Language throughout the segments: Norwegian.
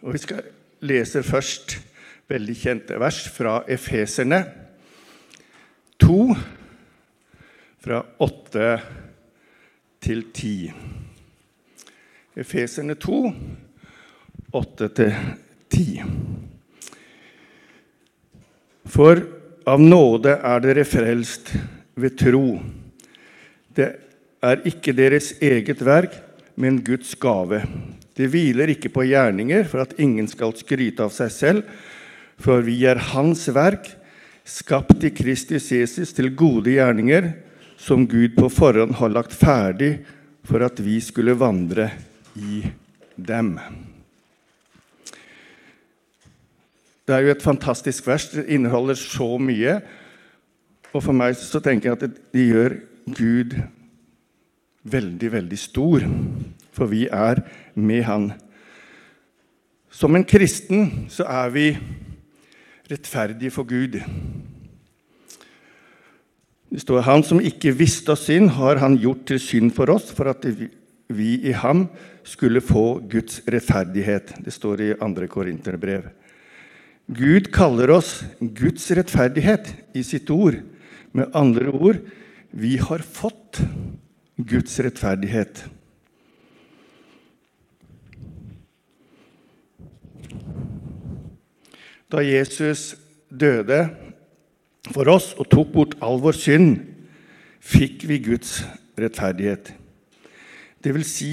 Og Vi skal lese først veldig kjente vers fra Efeserne 2, fra 8 til 10. Efeserne 2, 8 til 10. For av nåde er dere frelst ved tro. Det er ikke deres eget verk, men Guds gave. Det hviler ikke på gjerninger for at ingen skal skryte av seg selv, for vi er Hans verk, skapt i Kristus Jesus til gode gjerninger, som Gud på forhånd har lagt ferdig for at vi skulle vandre i dem. Det er jo et fantastisk vers. Det inneholder så mye. Og for meg så tenker jeg at det gjør Gud veldig, veldig stor. For vi er med Han. Som en kristen så er vi rettferdige for Gud. Det står Han som ikke visste oss synd, har Han gjort til synd for oss, for at vi i ham skulle få Guds rettferdighet. Det står i 2. Korinterbrev. Gud kaller oss Guds rettferdighet i sitt ord. Med andre ord vi har fått Guds rettferdighet. Da Jesus døde for oss og tok bort all vår synd, fikk vi Guds rettferdighet. Det vil si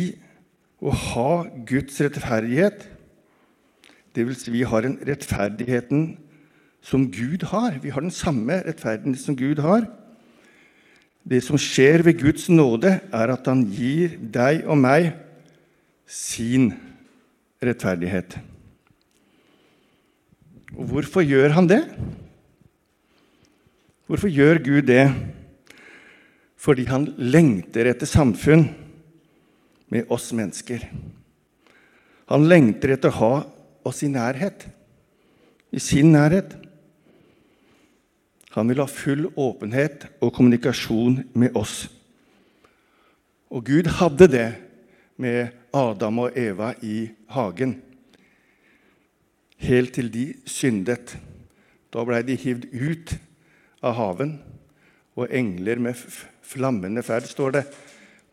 å ha Guds rettferdighet. Det vil si vi har den rettferdigheten som Gud har. Vi har den samme rettferdigheten som Gud har. Det som skjer ved Guds nåde, er at han gir deg og meg sin rettferdighet. Og hvorfor gjør han det? Hvorfor gjør Gud det? Fordi han lengter etter samfunn med oss mennesker. Han lengter etter å ha oss i nærhet, i sin nærhet. Han vil ha full åpenhet og kommunikasjon med oss. Og Gud hadde det med Adam og Eva i hagen, helt til de syndet. Da blei de hivd ut av haven, og engler med flammende ferd, står det,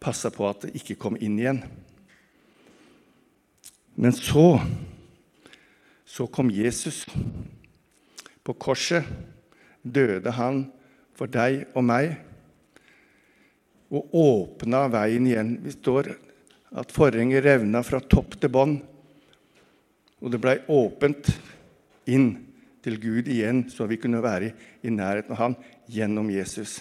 passa på at det ikke kom inn igjen. Men så så kom Jesus. På korset døde han for deg og meg og åpna veien igjen. Vi står at forhenget revna fra topp til bånn, og det blei åpent inn til Gud igjen, så vi kunne være i nærheten av Han gjennom Jesus.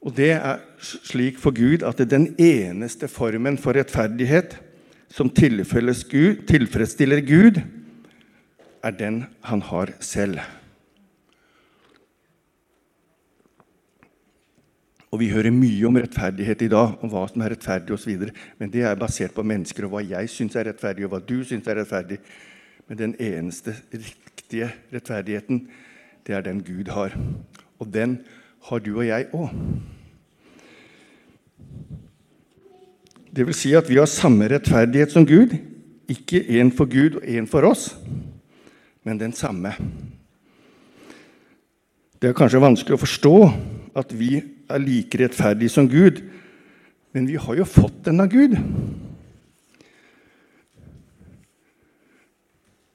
Og det er slik for Gud at det er den eneste formen for rettferdighet som tilfredsstiller Gud, er den han har selv. Og Vi hører mye om rettferdighet i dag, om hva som er rettferdig osv. Men det er basert på mennesker og hva jeg syns er rettferdig, og hva du syns er rettferdig. Men den eneste riktige rettferdigheten, det er den Gud har. Og den har du og jeg òg. Det vil si at vi har samme rettferdighet som Gud. Ikke én for Gud og én for oss, men den samme. Det er kanskje vanskelig å forstå at vi er like rettferdig som Gud. Men vi har jo fått den av Gud.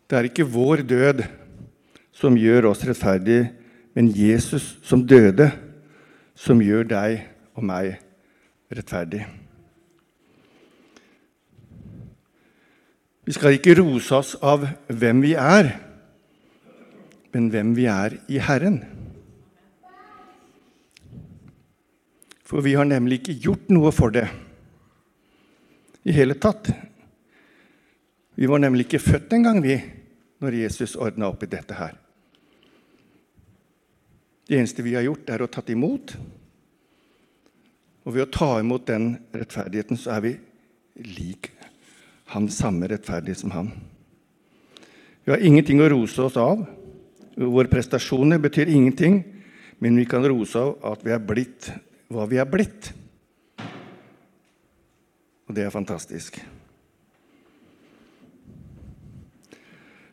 Det er ikke vår død som gjør oss rettferdige, men Jesus som døde, som gjør deg og meg rettferdig. Vi skal ikke rose oss av hvem vi er, men hvem vi er i Herren. For vi har nemlig ikke gjort noe for det i hele tatt. Vi var nemlig ikke født engang, vi, når Jesus ordna opp i dette her. Det eneste vi har gjort, er å tatt imot. Og ved å ta imot den rettferdigheten, så er vi lik han samme rettferdige som han. Vi har ingenting å rose oss av. Våre prestasjoner betyr ingenting, men vi kan rose av at vi er blitt hva vi er blitt. Og det er fantastisk.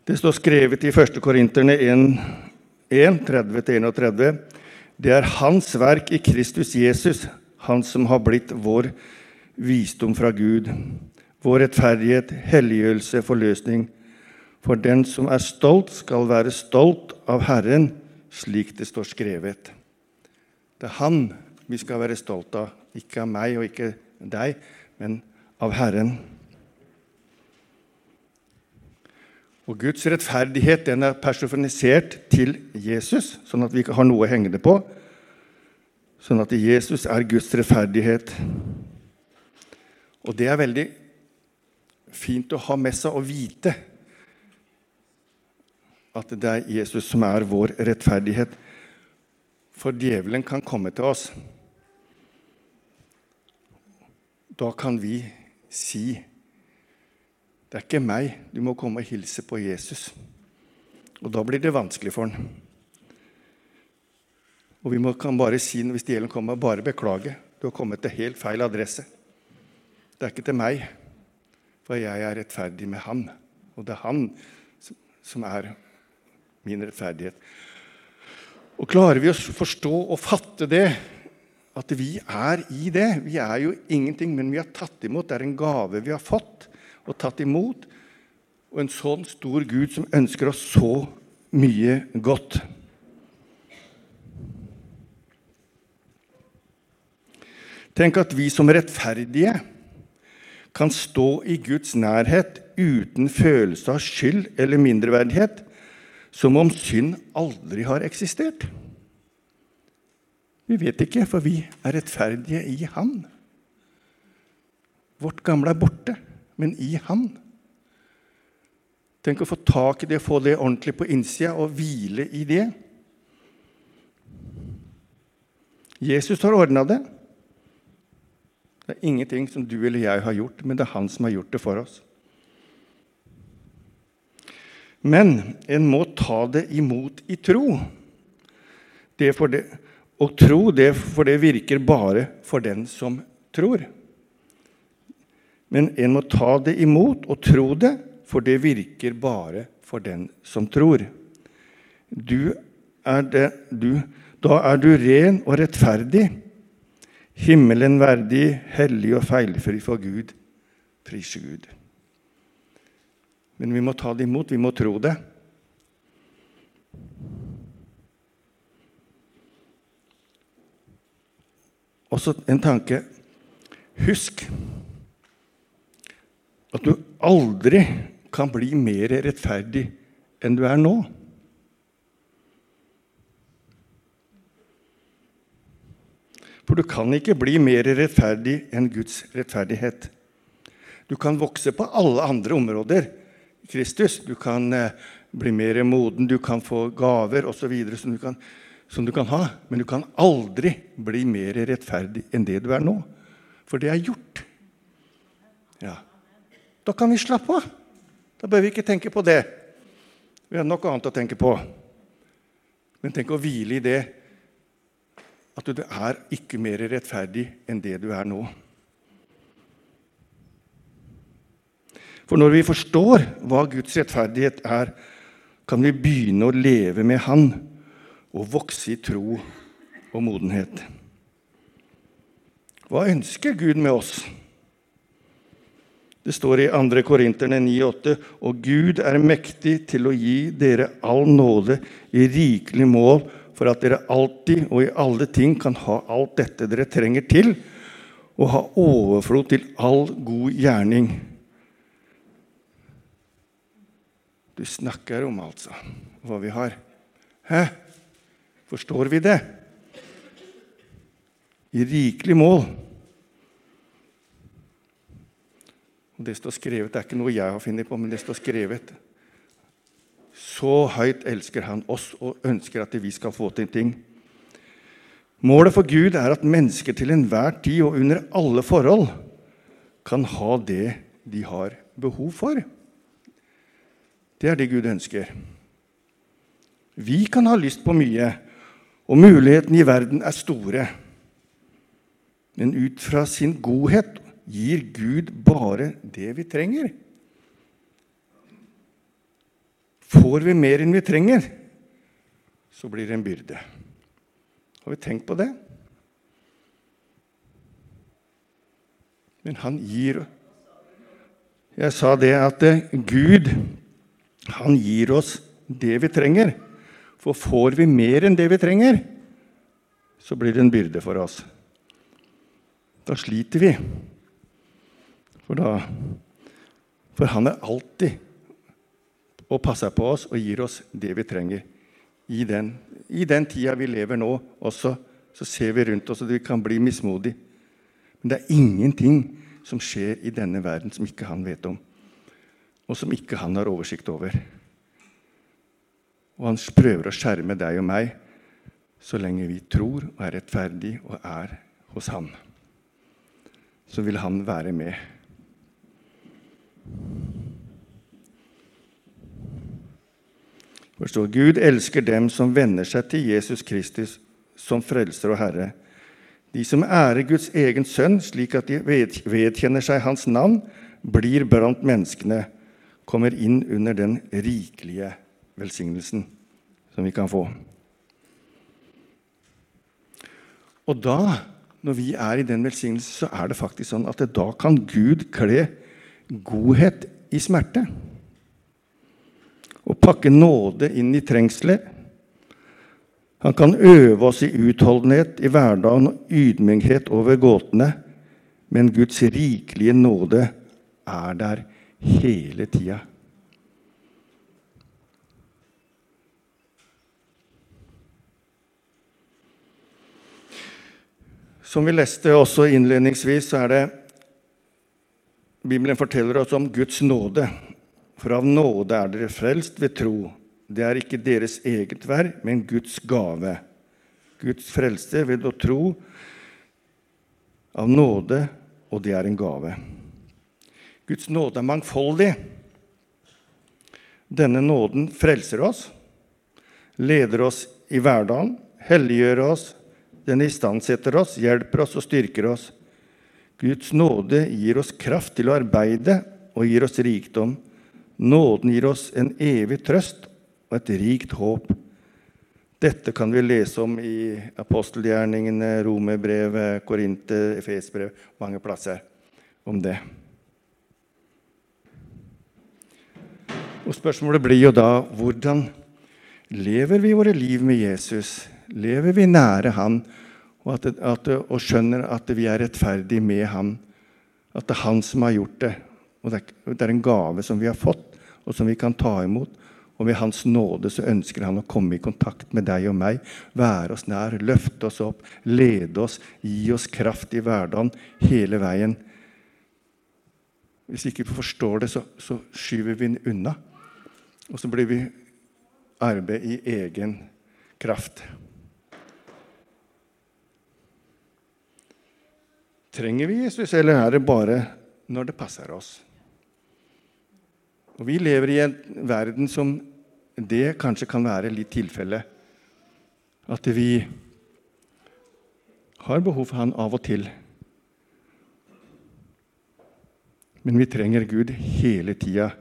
Det står skrevet i 1. Korinterne 1, 1 30-31. Det er Hans verk i Kristus Jesus, Han som har blitt vår visdom fra Gud, vår rettferdighet, helliggjørelse, forløsning. For den som er stolt, skal være stolt av Herren, slik det står skrevet. Det er Han vi skal være stolt av, ikke av meg og ikke deg, men av Herren. Og Guds rettferdighet den er personifisert til Jesus, sånn at vi ikke har noe å henge det på. Sånn at Jesus er Guds rettferdighet. Og det er veldig fint å ha med seg og vite at det er Jesus som er vår rettferdighet. For djevelen kan komme til oss. Da kan vi si det er ikke meg. Du må komme og hilse på Jesus. Og da blir det vanskelig for han. Og vi må, kan bare si hvis djevelen kommer, bare beklage. Du har kommet til helt feil adresse. Det er ikke til meg, for jeg er rettferdig med Han. Og det er Han som er min rettferdighet. Og klarer vi å forstå og fatte det, at vi er i det Vi er jo ingenting, men vi har tatt imot. Det er en gave vi har fått og tatt imot. Og en sånn stor Gud som ønsker oss så mye godt. Tenk at vi som rettferdige kan stå i Guds nærhet uten følelse av skyld eller mindreverdighet, som om synd aldri har eksistert. Vi vet ikke, for vi er rettferdige i Han. Vårt gamle er borte men i Han. Tenk å få tak i det, få det ordentlig på innsida og hvile i det. Jesus har ordna det. Det er ingenting som du eller jeg har gjort, men det er han som har gjort det for oss. Men en må ta det imot i tro. Det det, og tro, det, for det virker bare for den som tror. Men en må ta det imot og tro det, for det virker bare for den som tror. Du er det, du, da er du ren og rettferdig, himmelen verdig, hellig og feilfri for Gud. Prise Gud. Men vi må ta det imot, vi må tro det. Også en tanke. Husk at du aldri kan bli mer rettferdig enn du er nå. For du kan ikke bli mer rettferdig enn Guds rettferdighet. Du kan vokse på alle andre områder. Kristus, Du kan eh, bli mer moden, du kan få gaver osv. Som, du som du kan ha. Men du kan aldri bli mer rettferdig enn det du er nå. For det er gjort. Ja. Da kan vi slappe av. Da bør vi ikke tenke på det. Vi har noe annet å tenke på. Men tenk å hvile i det at du er ikke mer rettferdig enn det du er nå. For når vi forstår hva Guds rettferdighet er, kan vi begynne å leve med Han og vokse i tro og modenhet. Hva ønsker Gud med oss? Det står i 2. Korinterne 9,8.: Og Gud er mektig til å gi dere all nåde i rikelig mål, for at dere alltid og i alle ting kan ha alt dette dere trenger til, og ha overflod til all god gjerning. Du snakker om, altså, hva vi har. Hæ? Forstår vi det? I rikelig mål. Og Det står skrevet, det er ikke noe jeg har funnet på, men det står skrevet. Så høyt elsker Han oss og ønsker at vi skal få til ting. Målet for Gud er at mennesker til enhver tid og under alle forhold kan ha det de har behov for. Det er det Gud ønsker. Vi kan ha lyst på mye, og mulighetene i verden er store. Men ut fra sin godhet gir Gud bare det vi trenger. Får vi mer enn vi trenger, så blir det en byrde. Har vi tenkt på det? Men han gir Jeg sa det at Gud, han gir oss det vi trenger. For får vi mer enn det vi trenger, så blir det en byrde for oss. Da sliter vi. For, da, for han er alltid og passer på oss og gir oss det vi trenger. I den, i den tida vi lever nå også, så ser vi rundt oss at vi kan bli mismodige. Men det er ingenting som skjer i denne verden som ikke han vet om, og som ikke han har oversikt over. Og han prøver å skjerme deg og meg så lenge vi tror og er rettferdige og er hos han. Så vil han være med. Forstår, Gud elsker dem som venner seg til Jesus Kristus som frelser og Herre. De som ærer Guds egen sønn, slik at de vedkjenner seg hans navn, blir blant menneskene, kommer inn under den rikelige velsignelsen som vi kan få. Og da, når vi er i den velsignelsen, så er det faktisk sånn at da kan Gud kle godhet i smerte. Og pakke nåde inn i trengselet han kan øve oss i utholdenhet i hverdagen og ydmykhet over gåtene, men Guds rikelige nåde er der hele tida. Som vi leste også innledningsvis, så er det Bibelen forteller oss om Guds nåde. For av nåde er dere frelst ved tro. Det er ikke deres eget verk, men Guds gave. Guds frelse ved å tro av nåde, og det er en gave. Guds nåde er mangfoldig. Denne nåden frelser oss, leder oss i hverdagen, helliggjør oss, den istandsetter oss, hjelper oss og styrker oss. Guds nåde gir oss kraft til å arbeide og gir oss rikdom. Nåden gir oss en evig trøst og et rikt håp. Dette kan vi lese om i apostelgjerningene, Romerbrevet, Korinte, Efesbrev mange plasser om det. Og Spørsmålet blir jo da hvordan lever vi våre liv med Jesus? Lever vi nære Han og, at, at, og skjønner at vi er rettferdige med Han? At det er Han som har gjort det. Og det er, det er en gave som vi har fått, og som vi kan ta imot. Og ved Hans nåde så ønsker han å komme i kontakt med deg og meg, være oss nær, løfte oss opp, lede oss, gi oss kraft i hverdagen hele veien. Hvis ikke vi forstår det, så, så skyver vi den unna. Og så blir vi arbeid i egen kraft. Trenger vi Jesus, eller er det bare når det passer oss? Og Vi lever i en verden som det kanskje kan være litt tilfelle. At vi har behov for Han av og til. Men vi trenger Gud hele tida,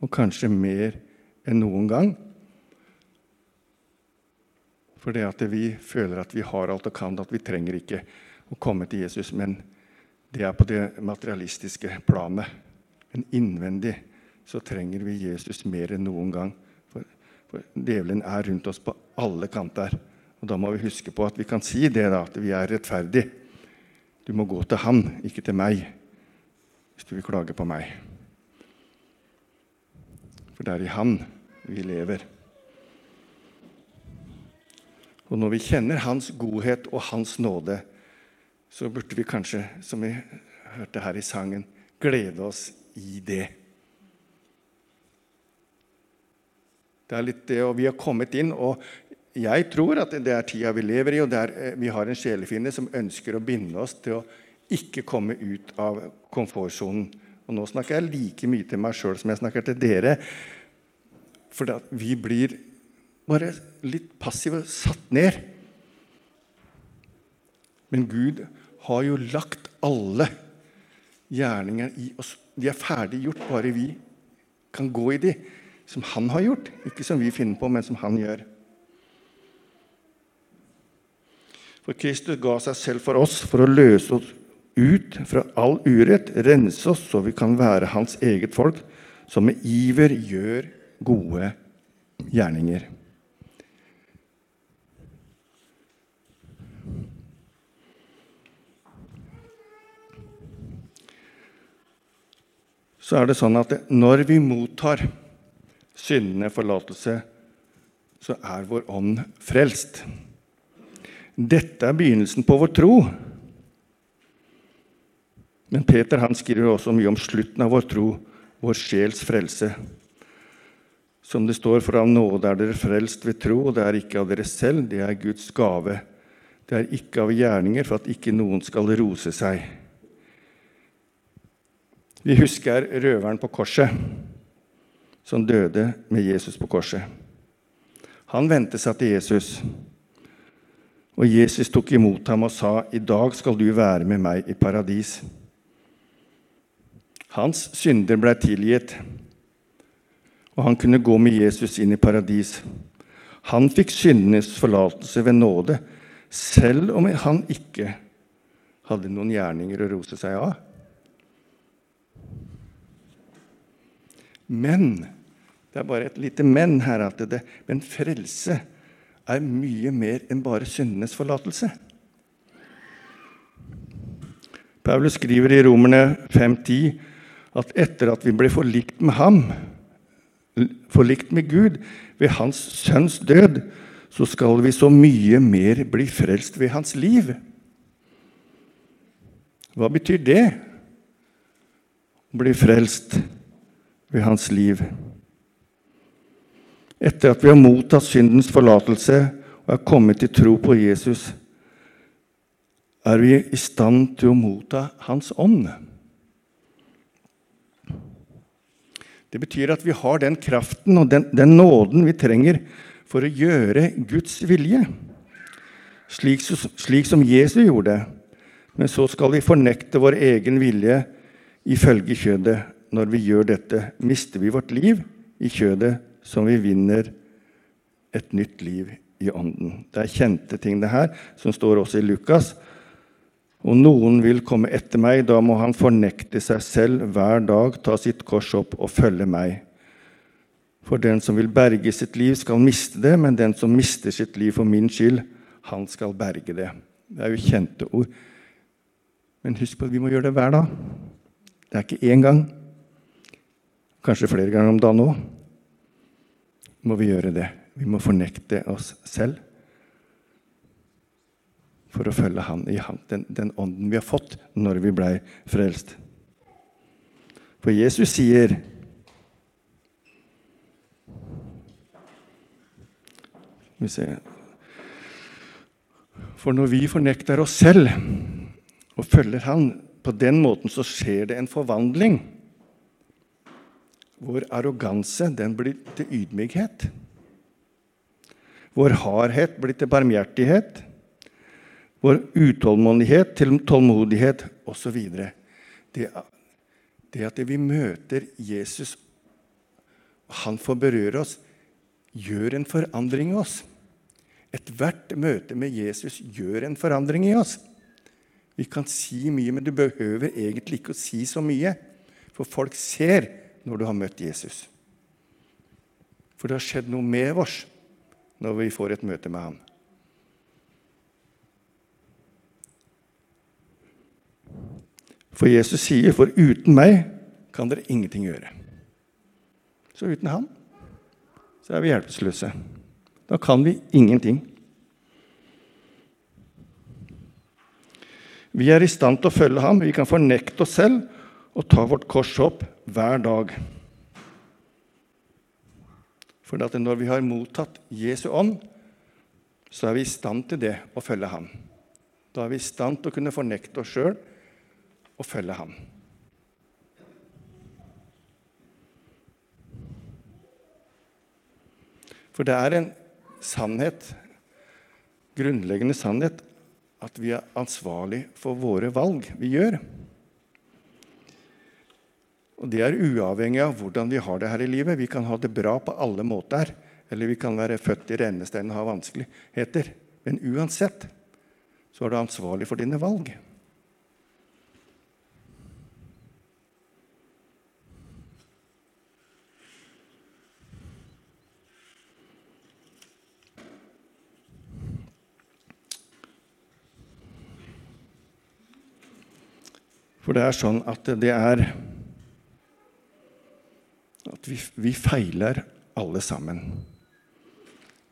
og kanskje mer enn noen gang. Fordi at vi føler at vi har alt og kan, at vi trenger ikke å komme til Jesus. Men det er på det materialistiske planet. Men innvendig så trenger vi Jesus mer enn noen gang. For djevelen er rundt oss på alle kanter. Og Da må vi huske på at vi kan si det da, at vi er rettferdige. Du må gå til han, ikke til meg, hvis du vil klage på meg. For det er i han vi lever. Og når vi kjenner hans godhet og hans nåde, så burde vi kanskje, som vi hørte her i sangen, glede oss i det. Det er litt det, og Vi har kommet inn, og jeg tror at det er tida vi lever i, og er, eh, vi har en sjelefiende som ønsker å binde oss til å ikke komme ut av komfortsonen. Og nå snakker jeg like mye til meg sjøl som jeg snakker til dere. For vi blir bare litt passive, satt ned. Men Gud har jo lagt alle gjerninger i oss. De er ferdig gjort, bare vi kan gå i de. Som han har gjort. Ikke som vi finner på, men som han gjør. For Kristus ga seg selv for oss for å løse oss ut fra all urett, rense oss så vi kan være hans eget folk, som med iver gjør gode gjerninger. Så er det sånn at når vi mottar syndene forlatelse, så er vår ånd frelst. Dette er begynnelsen på vår tro. Men Peter han skriver også mye om slutten av vår tro, vår sjels frelse. Som det står, for av nåde er dere frelst ved tro, og det er ikke av dere selv, det er Guds gave. Det er ikke av gjerninger for at ikke noen skal rose seg. Vi husker røveren på korset som døde med Jesus på korset. Han vendte seg til Jesus, og Jesus tok imot ham og sa, 'I dag skal du være med meg i paradis.' Hans synder ble tilgitt, og han kunne gå med Jesus inn i paradis. Han fikk syndenes forlatelse ved nåde, selv om han ikke hadde noen gjerninger å rose seg av. Men det er bare et lite men her. at det, Men frelse er mye mer enn bare syndenes forlatelse. Paulus skriver i Romerne 5.10 at etter at vi ble forlikt med ham, forlikt med Gud ved hans sønns død, så skal vi så mye mer bli frelst ved hans liv. Hva betyr det? Å bli frelst ved hans liv. Etter at vi har mottatt syndens forlatelse og er kommet til tro på Jesus, er vi i stand til å motta Hans ånd. Det betyr at vi har den kraften og den, den nåden vi trenger for å gjøre Guds vilje, slik, slik som Jesus gjorde. Men så skal vi fornekte vår egen vilje ifølge kjødet. Når vi gjør dette, mister vi vårt liv i kjødet, som vi vinner et nytt liv i ånden. Det er kjente ting, det her, som står også i Lukas. Og noen vil komme etter meg, da må han fornekte seg selv hver dag, ta sitt kors opp og følge meg. For den som vil berge sitt liv, skal miste det, men den som mister sitt liv for min skyld, han skal berge det. Det er jo kjente ord. Men husk på at vi må gjøre det hver dag. Det er ikke én gang. Kanskje flere ganger om dagen òg. Må vi gjøre det. Vi må fornekte oss selv for å følge han i han, den, den, ånden vi har fått når vi blei frelst. For Jesus sier vi ser, For når vi fornekter oss selv og følger Han på den måten, så skjer det en forvandling. Vår arroganse den blir til ydmykhet. Vår hardhet blir til barmhjertighet vår utålmodighet til tålmodighet osv. Det, det at vi møter Jesus, han får berøre oss, gjør en forandring i oss. Ethvert møte med Jesus gjør en forandring i oss. Vi kan si mye, men du behøver egentlig ikke å si så mye. For folk ser når du har møtt Jesus. For det har skjedd noe med oss når vi får et møte med ham. For Jesus sier, 'For uten meg kan dere ingenting gjøre'. Så uten ham så er vi hjelpeløse. Da kan vi ingenting. Vi er i stand til å følge ham. Vi kan fornekte oss selv og ta vårt kors opp hver dag. For når vi har mottatt Jesu ånd, så er vi i stand til det å følge ham. Da er vi i stand til å kunne fornekte oss sjøl og følge ham. For det er en sannhet, grunnleggende sannhet, at vi er ansvarlig for våre valg vi gjør. Og Det er uavhengig av hvordan vi har det her i livet. Vi kan ha det bra på alle måter. Eller vi kan være født i rennesteinen og ha vanskeligheter. Men uansett så er du ansvarlig for dine valg. For det er sånn at det er At vi, vi feiler alle sammen.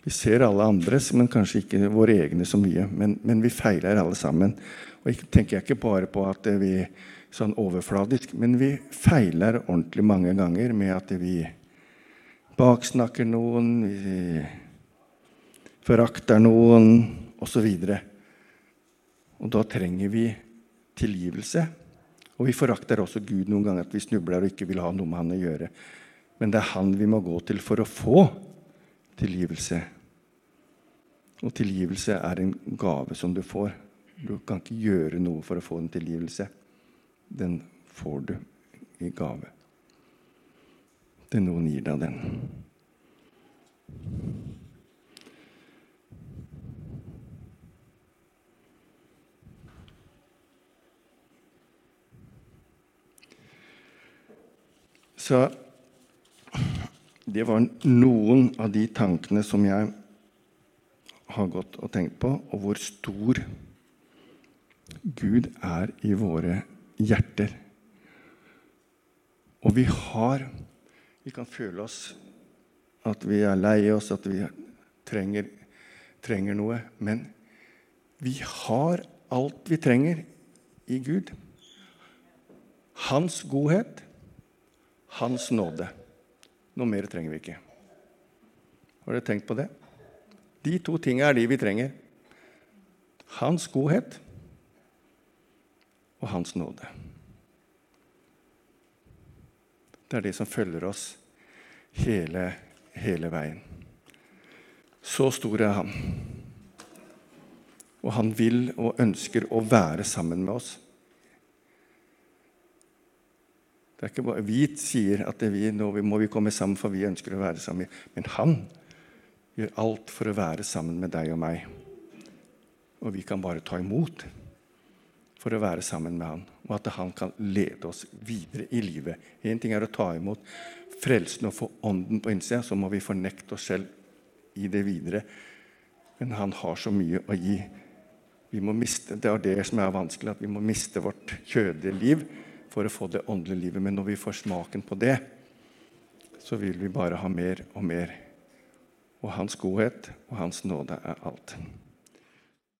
Vi ser alle andres, men kanskje ikke våre egne så mye. Men, men vi feiler alle sammen. Og ikke, tenker jeg ikke bare på at vi sånn overfladisk, men vi feiler ordentlig mange ganger med at vi baksnakker noen, vi forakter noen, osv. Og, og da trenger vi tilgivelse. Og vi forakter også Gud noen ganger, at vi snubler og ikke vil ha noe med han å gjøre. Men det er han vi må gå til for å få tilgivelse. Og tilgivelse er en gave som du får. Du kan ikke gjøre noe for å få en tilgivelse. Den får du i gave. Det er noen gir deg den. Så det var noen av de tankene som jeg har gått og tenkt på, og hvor stor Gud er i våre hjerter. Og vi har Vi kan føle oss at vi er lei oss, at vi trenger, trenger noe. Men vi har alt vi trenger i Gud. Hans godhet hans nåde. Noe mer trenger vi ikke. Har dere tenkt på det? De to tingene er de vi trenger. Hans godhet og hans nåde. Det er det som følger oss hele, hele veien. Så stor er han. Og han vil og ønsker å være sammen med oss. Det er ikke bare, Vi sier at vi, nå må vi komme sammen, for vi ønsker å være sammen. Men han gjør alt for å være sammen med deg og meg. Og vi kan bare ta imot for å være sammen med han, og at han kan lede oss videre i livet. Én ting er å ta imot frelsen og få ånden på innsida, så må vi fornekte oss selv i det videre. Men han har så mye å gi. Vi må miste, det er det som er vanskelig, at vi må miste vårt kjødelige liv for å få det åndelige livet. Men når vi får smaken på det, så vil vi bare ha mer og mer. Og Hans godhet og Hans nåde er alt.